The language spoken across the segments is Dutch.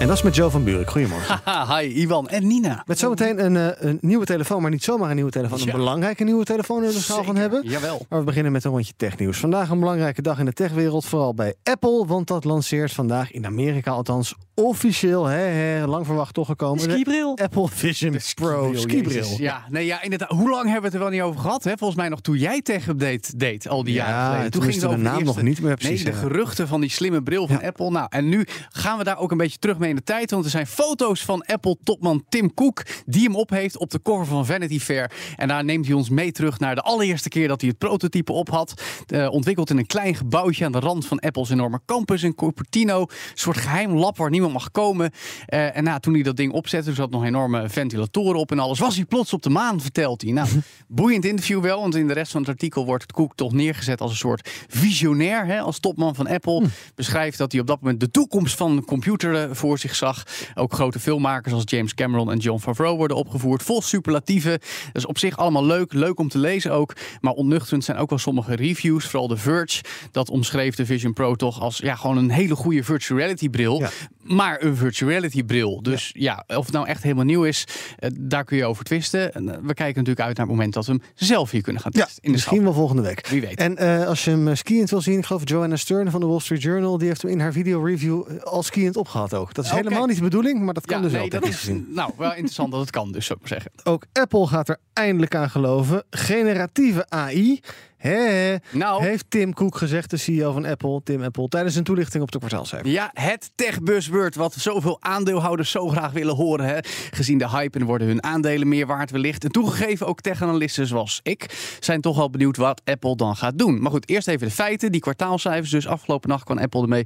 En dat is met Joe van Buurik. Goedemorgen. Haha, hi Iwan en Nina. Met zometeen een, eh, een nieuwe telefoon, maar niet zomaar een nieuwe telefoon. Een belangrijke nieuwe telefoon in de schaal van hebben. Jawel. Maar we beginnen met een rondje technieuws. Vandaag een belangrijke dag in de techwereld, vooral bij Apple. Want dat lanceert vandaag in Amerika althans officieel, hè, hè, lang verwacht toch gekomen. de Skibril. Apple Vision Pro skibril. Ja, nee, ja, inderdaad. Hoe lang hebben we het er wel niet over gehad? Hè? Volgens mij nog toen jij Tech Update deed, al die Ja, jaren geleden. en Toen toen ging de naam nog niet meer precies, Nee, de geruchten van die slimme bril van Apple. Nou, en nu gaan we daar ook een beetje terug mee in de tijd. Want er zijn foto's van Apple-topman Tim Cook... die hem op heeft op de cover van Vanity Fair. En daar neemt hij ons mee terug naar de allereerste keer... dat hij het prototype op had. Eh, ontwikkeld in een klein gebouwtje aan de rand van Apple's enorme campus in Cupertino. Een soort geheim lab waar niemand mag komen. Eh, en nou, toen hij dat ding opzette, er zat nog enorme ventilatoren op en alles. Was hij plots op de maan, vertelt hij. Nou, boeiend interview wel, want in de rest van het artikel wordt Cook toch neergezet als een soort visionair. Hè, als topman van Apple. Beschrijft dat hij op dat moment de toekomst van de computer eh, voor zich zag. Ook grote filmmakers als James Cameron en John Favreau worden opgevoerd. Vol superlatieven. Dus op zich allemaal leuk. Leuk om te lezen ook. Maar onnuchterend zijn ook wel sommige reviews. Vooral de Verge. Dat omschreef de Vision Pro toch als ja, gewoon een hele goede virtual reality bril. Maar een virtual reality bril. Dus ja. of het nou echt helemaal nieuw is, eh, daar kun je over twisten. En, eh, we kijken natuurlijk uit naar het moment dat we hem zelf hier kunnen gaan Ja, testen. in de misschien schap. wel volgende week. Wie weet. En eh, als je hem skiënd wil zien, ik geloof Joanna Stern van de Wall Street Journal, die heeft hem in haar video review al skiënd opgehad ook. Dat is helemaal niet de bedoeling, maar dat kan ja, dus nee, wel. dat is gezien. nou wel interessant dat het kan, dus zou ik maar zeggen. Ook Apple gaat er eindelijk aan geloven. Generatieve AI. Hè, Nou. heeft Tim Cook gezegd, de CEO van Apple, Tim Apple, tijdens een toelichting op de kwartaalcijfers. Ja, het tech-buzzword wat zoveel aandeelhouders zo graag willen horen. Hè. Gezien de hype en worden hun aandelen meer waard wellicht. En toegegeven ook tech-analisten zoals ik zijn toch wel benieuwd wat Apple dan gaat doen. Maar goed, eerst even de feiten. Die kwartaalcijfers. Dus afgelopen nacht kwam Apple ermee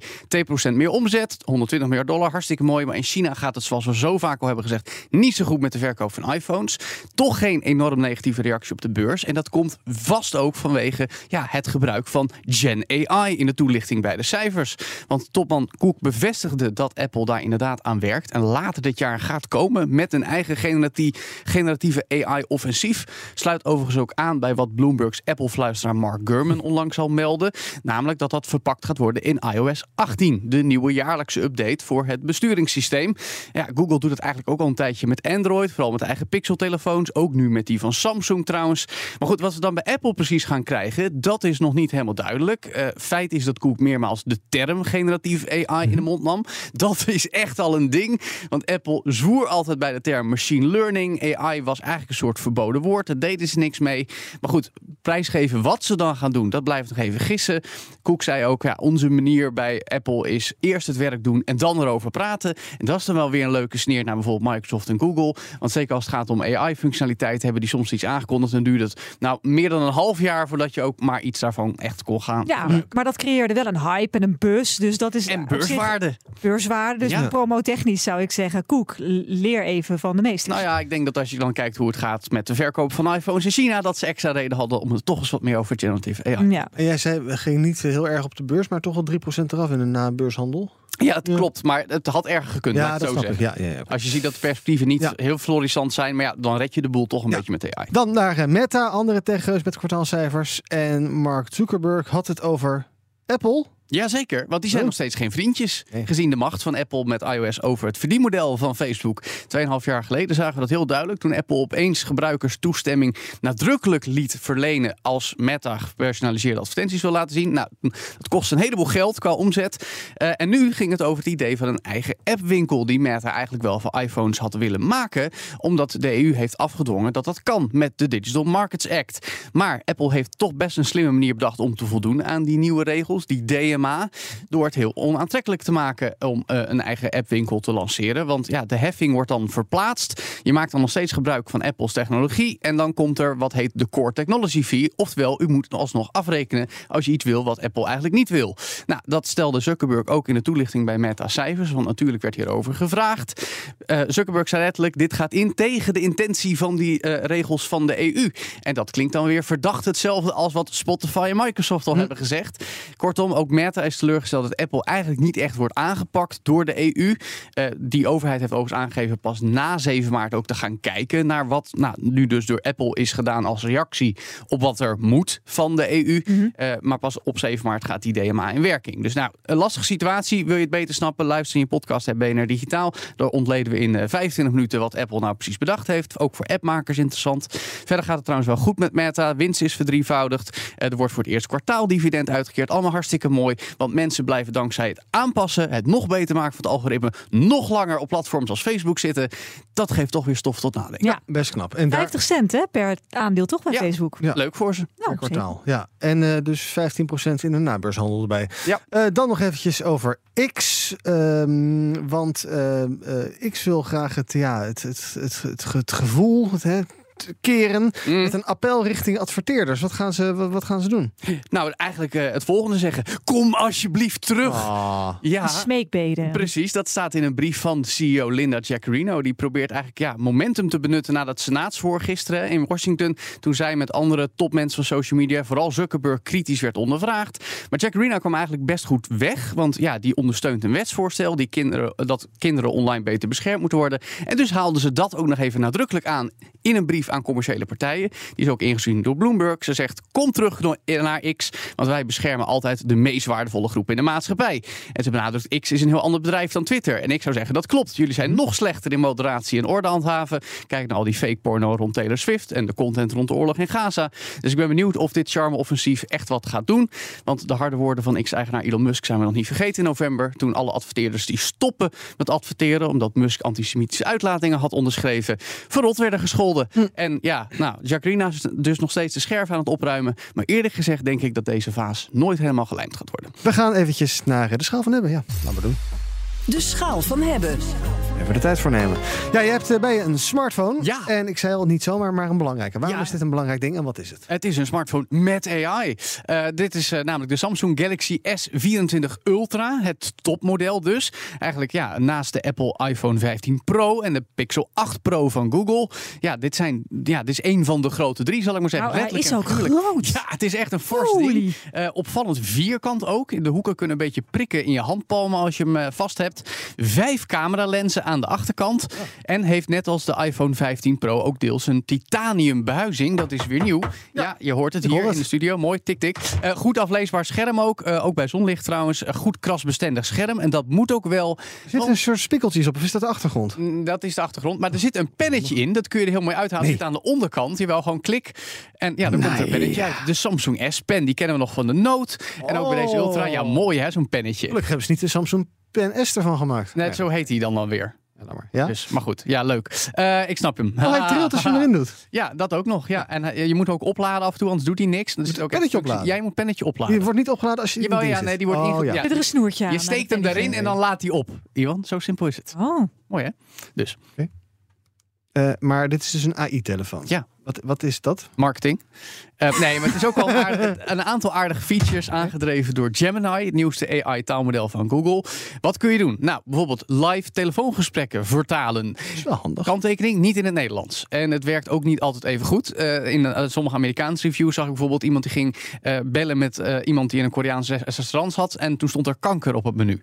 2% meer omzet. 120 miljard dollar, hartstikke mooi. Maar in China gaat het, zoals we zo vaak al hebben gezegd, niet zo goed met de verkoop van iPhones. Toch geen enorm negatieve reactie op de beurs. En dat komt vast ook vanwege ja, het gebruik van Gen AI in de toelichting bij de cijfers. Want topman Cook bevestigde dat Apple daar inderdaad aan werkt. En later dit jaar gaat komen met een eigen generati- generatieve AI-offensief. Sluit overigens ook aan bij wat Bloomberg's Apple-fluisteraar Mark Gurman onlangs al meldde. Namelijk dat dat verpakt gaat worden in iOS 18. De nieuwe jaarlijkse update voor het besturingssysteem. Ja, Google doet het eigenlijk ook al een tijdje met Android. Vooral met eigen Pixel-telefoons. Ook nu met die van Samsung trouwens. Maar goed, wat we dan bij Apple precies gaan krijgen, dat is nog niet helemaal duidelijk. Eh, feit is dat Cook meermaals de term generatief AI in de mond nam. Dat is echt al een ding. Want Apple zwoer altijd bij de term machine learning. AI was eigenlijk een soort verboden woord. Daar deden ze niks mee. Maar goed, prijsgeven wat ze dan gaan doen, dat blijft nog even gissen. Cook zei ook, ja, onze manier bij Apple is eerst het werk doen en dan erover praten. En dat is dan wel weer een leuke sneer naar bijvoorbeeld Microsoft en Google. Want zeker als het gaat om AI-functionaliteit, hebben die soms iets aangekondigd en duurt het nou meer dan een half jaar voordat je ook maar iets daarvan echt kon gaan. Ja, maar dat creëerde wel een hype en een buzz. Dus dat is En zich beurswaarde. Beurswaarde. Dus Ja. promotechnisch zou ik zeggen, Koek, leer even van de meesters. Nou ja, ik denk dat als je dan kijkt hoe het gaat met de verkoop van iPhones in China, dat ze extra reden hadden om het toch eens wat meer over generative AI. Ja. En jij zei, we gingen niet heel erg op de beurs, maar toch wel 3% eraf in een nabeurshandel. Ja, het klopt, maar het had erger gekund, laat ik dat het zo snap ik. Ja, ja, ja. Als je ziet dat de perspectieven niet Ja. heel florissant zijn, maar ja, dan red je de boel toch een Ja. beetje met AI. Dan naar eh, Meta, andere techreus met kwartaalcijfers. En Mark Zuckerberg had het over Apple. Jazeker, want die zijn Oh. nog steeds geen vriendjes. Nee. Gezien de macht van Apple met iOS over het verdienmodel van Facebook. Tweeënhalf jaar geleden zagen we dat heel duidelijk. Toen Apple opeens gebruikers toestemming nadrukkelijk liet verlenen. als Meta gepersonaliseerde advertenties wil laten zien. Nou, dat kost een heleboel geld qua omzet. Eh, en nu ging het over het idee van een eigen appwinkel. die Meta eigenlijk wel voor iPhones had willen maken. Omdat de EU heeft afgedwongen dat dat kan met de Digital Markets Act. Maar Apple heeft toch best een slimme manier bedacht om te voldoen aan die nieuwe regels. Die DMA. Door het heel onaantrekkelijk te maken om eh, een eigen appwinkel te lanceren. Want ja, de heffing wordt dan verplaatst. Je maakt dan nog steeds gebruik van Apple's technologie. En dan komt er wat heet de Core Technology Fee. Oftewel, u moet alsnog afrekenen als je iets wil wat Apple eigenlijk niet wil. Nou, dat stelde Zuckerberg ook in de toelichting bij Meta Cijfers. Want natuurlijk werd hierover gevraagd. Eh, Zuckerberg zei letterlijk, dit gaat in tegen de intentie van die eh, regels van de EU. En dat klinkt dan weer verdacht hetzelfde als wat Spotify en Microsoft al hebben gezegd. Kortom, ook Meta Meta is teleurgesteld dat Apple eigenlijk niet echt wordt aangepakt door de EU. Eh, die overheid heeft overigens aangegeven pas na 7 maart ook te gaan kijken naar wat nou, nu dus door Apple is gedaan als reactie op wat er moet van de EU. Eh, maar pas op 7 maart gaat die DMA in werking. Dus nou, een lastige situatie. Wil je het beter snappen? Luister in je podcast bij BNR Digitaal. Daar ontleden we in eh, 25 minuten wat Apple nou precies bedacht heeft. Ook voor appmakers interessant. Verder gaat het trouwens wel goed met Meta. Winst is verdrievoudigd. Eh, er wordt voor het eerst kwartaaldividend uitgekeerd. Allemaal hartstikke mooi. Want mensen blijven dankzij het aanpassen, het nog beter maken van het algoritme, nog langer op platforms als Facebook zitten. Dat geeft toch weer stof tot nadenken. Ja, Best knap. En daar 50 cent hè, per aandeel toch bij Ja. Facebook? Ja. Leuk voor ze. Nou, per kwartaal. Ja. En eh, dus 15% in de nabeurshandel erbij. Ja. Eh, dan nog eventjes over X. ehm, want eh, X wil graag het, ja, het, het, het, het, het gevoel het, hè, te keren Mm. met een appel richting adverteerders. Wat gaan ze, wat, wat gaan ze doen? Nou, eigenlijk eh, het volgende zeggen. Kom alsjeblieft terug. Ah. Ja. Smeekbeden. Precies, dat staat in een brief van CEO Linda Jaccarino. Die probeert eigenlijk ja, momentum te benutten na dat senaatsvoor gisteren in Washington. Toen zij met andere topmensen van social media, vooral Zuckerberg, kritisch werd ondervraagd. Maar Jaccarino kwam eigenlijk best goed weg. Want ja, die ondersteunt een wetsvoorstel die kinderen, dat kinderen online beter beschermd moeten worden. En dus haalden ze dat ook nog even nadrukkelijk aan in een brief aan commerciële partijen. Die is ook ingestuurd door Bloomberg. Ze zegt: Kom terug naar X, want wij beschermen altijd de meest waardevolle groep in de maatschappij. En ze benadrukt: X is een heel ander bedrijf dan Twitter. En ik zou zeggen: dat klopt. Jullie zijn nog slechter in moderatie en orde. Kijk naar al die fake porno rond Taylor Swift en de content rond de oorlog in Gaza. Dus ik ben benieuwd of dit charme-offensief echt wat gaat doen. Want de harde woorden van X-eigenaar Elon Musk zijn we nog niet vergeten in november. Toen alle adverteerders die stoppen met adverteren, omdat Musk antisemitische uitlatingen had onderschreven, verrot werden gescholden. En ja, nou, Jacqueline is dus nog steeds de scherf aan het opruimen. Maar eerlijk gezegd denk ik dat deze vaas nooit helemaal gelijmd gaat worden. We gaan eventjes naar de schaal van hebben. Ja, laten we doen. De schaal van hebben. Even de tijd voor nemen. Ja, je hebt eh, bij je een smartphone. Ja. En ik zei al niet zomaar, maar een belangrijke. Waarom Ja. is dit een belangrijk ding en wat is het? Het is een smartphone met AI. Eh, dit is eh, namelijk de Samsung Galaxy S24 Ultra, het topmodel dus. Eigenlijk ja, naast de Apple iPhone 15 Pro en de Pixel 8 Pro van Google. Ja, dit, zijn, ja, dit is één van de grote drie, zal ik maar zeggen. Nou, hij is ook groot. Ja, het is echt een fors ding. Eh, opvallend vierkant ook. De hoeken kunnen een beetje prikken in je handpalmen als je hem vast hebt. Vijf cameralenzen aan de achterkant. En heeft net als de iPhone 15 Pro ook deels een titanium behuizing. Dat is weer nieuw. Ja, je hoort het hier hoor in de studio. Mooi, tik tik. Eh, goed afleesbaar scherm ook. Eh, ook bij zonlicht trouwens. Een goed krasbestendig scherm. En dat moet ook wel. Er zitten een soort spiekeltjes op, of is dat de achtergrond? Mm, Dat is de achtergrond. Maar er zit een pennetje in. Dat kun je er heel mooi uithalen. Nee. Zit aan de onderkant. Jawel, gewoon klik. En ja, dan komt er een pennetje uit. De Samsung S-pen. Die kennen we nog van de Note. En ook bij deze Ultra. Ja, mooi hè, zo'n pennetje. Gelukkig hebben ze niet de Samsung Pen S ervan gemaakt. Net zo heet hij dan dan weer. Ja, maar. Ja? Dus, maar goed, ja, leuk. Eh, ik snap hem. Oh, hij trilt als je hem erin doet. Ja, dat ook nog. Ja. En hij- je moet hem ook opladen af en toe, anders doet hij niks. Dan Moet ook het pennetje opladen? Jij moet pennetje opladen. Die wordt niet opgeladen als je Jawel, ja, nee, die wordt oh, ja. Met er een snoertje aan. je steekt hem daarin en dan laat hij op. Iwan, zo simpel is het. Oh, Mooi hè? Dus, Eh, maar dit is dus een AI-telefoon. Ja. Wat, wat is dat? marketing. Eh, nee, maar het is ook wel een, aardig- een aantal aardige features aangedreven door Gemini, het nieuwste AI-taalmodel van Google. Wat kun je doen? Nou, bijvoorbeeld live telefoongesprekken vertalen. Dat is wel handig. Kanttekening, niet in het Nederlands. En het werkt ook niet altijd even goed. Eh, in eh, sommige Amerikaanse reviews zag ik bijvoorbeeld iemand die ging eh, bellen met eh, iemand die in een Koreaans res- restaurant had. En toen stond er kanker op het menu.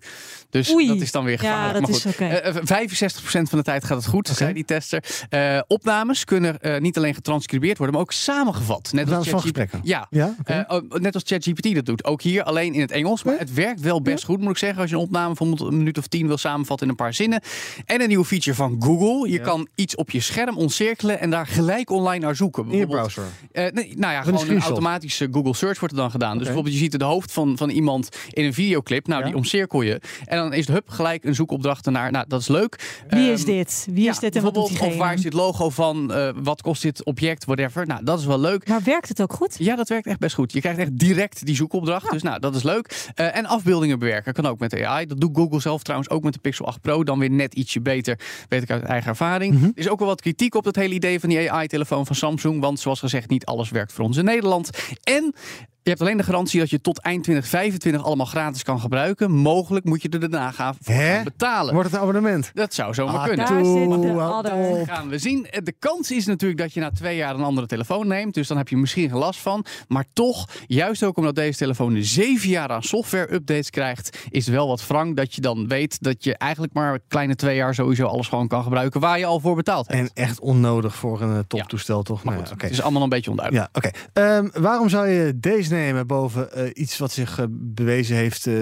Dus Oei. dat is dan weer Ja, gevaarlijk. dat maar is goed, oké. eh, eh, 65% van de tijd gaat het goed, zei die tester. Eh, opnames kunnen eh, niet alleen getranscribeerd worden, maar ook samengevat. Net Opnames van ChatGPT gesprekken? Ja, Ja, eh, oh, net als ChatGPT dat doet. Ook hier alleen in het Engels. Maar Ja. het werkt wel best goed, moet ik zeggen. Als je een opname van een minuut of tien wil samenvatten in een paar zinnen. En een nieuwe feature van Google. Je kan iets op je scherm omcirkelen en daar gelijk online naar zoeken. In je browser. eh, nee, nou ja, gewoon een automatische Google Search wordt er dan gedaan. Dus bijvoorbeeld je ziet het hoofd van, van iemand in een videoclip. Nou, Ja. die omcirkel je. En dan is het hup gelijk een zoekopdracht ernaar. Nou, dat is leuk. wie is Ehm, dit? Wie is dit en wat doet Of waar is dit logo van? Eh, wat kost dit object? Whatever. Nou, dat is wel leuk. Maar werkt het ook goed? Ja, dat werkt echt best goed. Je krijgt echt direct die zoekopdracht. Dus nou, dat is leuk. Eh, en afbeeldingen bewerken kan ook met AI. Dat doet Google zelf trouwens ook met de Pixel 8 Pro. Dan weer net ietsje beter, weet ik uit eigen ervaring. Mhm. Er is ook wel wat kritiek op het hele idee van die AI-telefoon van Samsung. Want zoals gezegd, niet alles werkt voor ons in Nederland. En Je hebt alleen de garantie dat je tot eind 2025 allemaal gratis kan gebruiken. Mogelijk moet je er daarna gaan, voor gaan betalen. Wordt het een abonnement? Dat zou zomaar Ah, kunnen. Daar zit de Toe, adder. op. gaan we zien. De kans is natuurlijk dat je na twee jaar een andere telefoon neemt. Dus dan heb je misschien geen last van. Maar toch, juist ook omdat deze telefoon zeven jaar aan software-updates krijgt, is het wel wat frank dat je dan weet dat je eigenlijk maar een kleine twee jaar sowieso alles gewoon kan gebruiken waar je al voor betaald hebt. En echt onnodig voor een eh, toptoestel, toch? maar Nou goed, ja, oké. het is allemaal een beetje onduidelijk. Ja, oké. Ehm, waarom zou je deze nemen boven eh, iets wat zich eh, bewezen heeft, eh,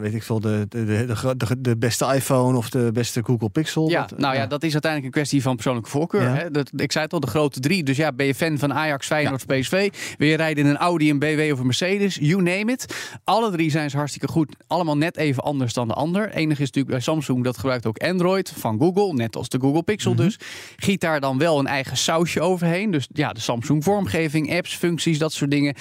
weet ik veel, de, de, de, de, beste iPhone of de beste Google Pixel? Ja, Dat, nou ja, dat is uiteindelijk een kwestie van persoonlijke voorkeur. Ja. Hè? Dat, ik zei het al, de grote drie. Dus ja, ben je fan van Ajax, Feyenoord PSV? Wil je rijden in een Audi, een BMW of een Mercedes? You name it. Alle drie zijn ze hartstikke goed. Allemaal net even anders dan de ander. Enig is natuurlijk bij Samsung, dat gebruikt ook Android van Google. Net als de Google Pixel Mhm. dus. Giet daar dan wel een eigen sausje overheen. Dus ja, de Samsung vormgeving, apps, functies, dat soort dingen.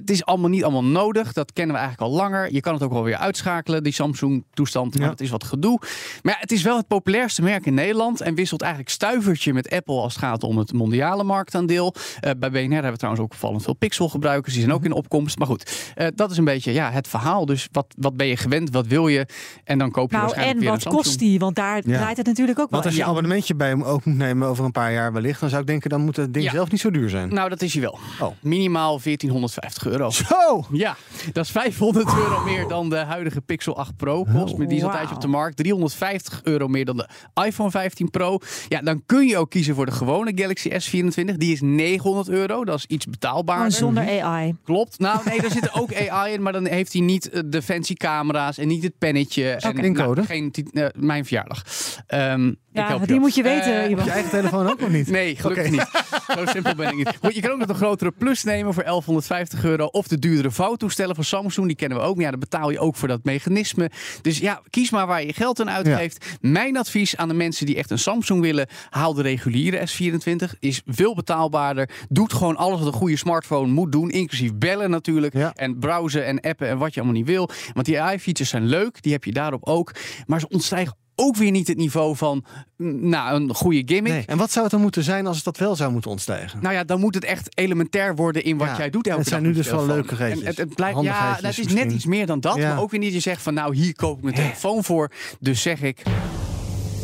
Het is allemaal niet allemaal nodig. Dat kennen we eigenlijk al langer. Je kan het ook wel weer uitschakelen, die Samsung toestand. Maar Ja. dat is wat gedoe. Maar ja, het is wel het populairste merk in Nederland. En wisselt eigenlijk stuivertje met Apple als het gaat om het mondiale marktaandeel. Eh, bij BNR hebben we trouwens ook opvallend veel Pixel-gebruikers. Die zijn ook in opkomst. Maar goed, eh, dat is een beetje ja, het verhaal. Dus wat, wat ben je gewend? Wat wil je? En dan koop je Nou, waarschijnlijk en weer wat een Samsung. kost die? Want daar Ja. draait het natuurlijk ook wel Want als je een abonnementje bij hem ook moet nemen over een paar jaar wellicht, dan zou ik denken, dan moet het ding Ja. zelf niet zo duur zijn. Nou, dat is hij wel. Oh. Minimaal 1450 euro. Zo! Ja, dat is 500 euro meer dan de huidige Pixel 8 Pro kost. Maar die is al tijdje op de markt. 350 euro meer dan de iPhone 15 Pro. Ja, dan kun je ook kiezen voor de gewone Galaxy S24. Die is 900 euro. Dat is iets betaalbaarder. Gewoon zonder AI. Klopt. Nou, nee, daar zit ook AI in, maar dan heeft hij niet eh, de fancy camera's en niet het pennetje. En, nou, geen, eh, mijn verjaardag. Ehm, ik Ja, help die je. moet je weten. Heb je eigen telefoon ook nog niet? Nee, gelukkig niet. Zo simpel ben ik niet. Goed, je kan ook nog een grotere plus nemen voor 1150 euro. Of de duurdere vouwtoestellen van Samsung. Die kennen we ook. Maar ja, dan betaal je ook voor dat mechanisme. Dus ja, kies maar waar je geld aan uitgeeft. Mijn advies aan de mensen die echt een Samsung willen. Haal de reguliere S24. Is veel betaalbaarder. Doet gewoon alles wat een goede smartphone moet doen. Inclusief bellen natuurlijk. Ja. En browsen en appen en wat je allemaal niet wil. Want die AI-features zijn leuk. Die heb je daarop ook. Maar ze ontstijgen ook weer niet het niveau van mm, nou, een goede gimmick. Nee. En wat zou het dan moeten zijn als het dat wel zou moeten ontstijgen? Nou ja, dan moet het echt elementair worden in wat Ja, jij doet elke het zijn dag nu dus wel leuke geetjes. het, het blijft, ja, dat is net iets meer dan dat. Ja. Maar ook weer niet je zegt van nou, hier koop ik mijn telefoon voor. Dus zeg ik,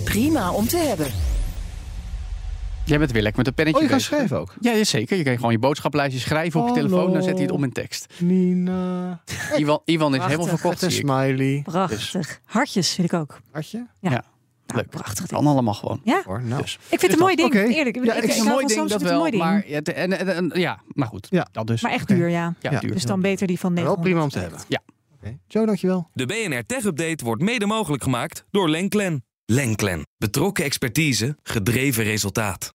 Prima om te hebben. Jij bent weer lekker met een pennetje Oh, je kan bezig. schrijven ook. Ja, ja, zeker. Je kan gewoon je boodschaplijstje schrijven op je telefoon. Dan zet hij het om in tekst. Nina. Ivan, Ivan is helemaal verkocht, een smiley. Prachtig. Hartjes vind ik ook. Hartje? Ja. Ja. Nou, Leuk. Prachtig. ding. Kan allemaal gewoon. Ja, Hoor, nou. Dus. ik vind het een mooi ding. Eerlijk. Ja, Ik- Het ik is een mooi ding, dat vind het wel. een mooi ding. Maar, het, en, en, en- ja, maar goed. Ja. Dat dus. Maar echt duur, ja. Ja, Ja. duur. Dus dan beter die van Wel 900. prima om te hebben. Ja. Oké. Joe, dankjewel. De BNR Tech Update wordt mede mogelijk gemaakt door Lenklen. Lenklen. Betrokken expertise, gedreven resultaat.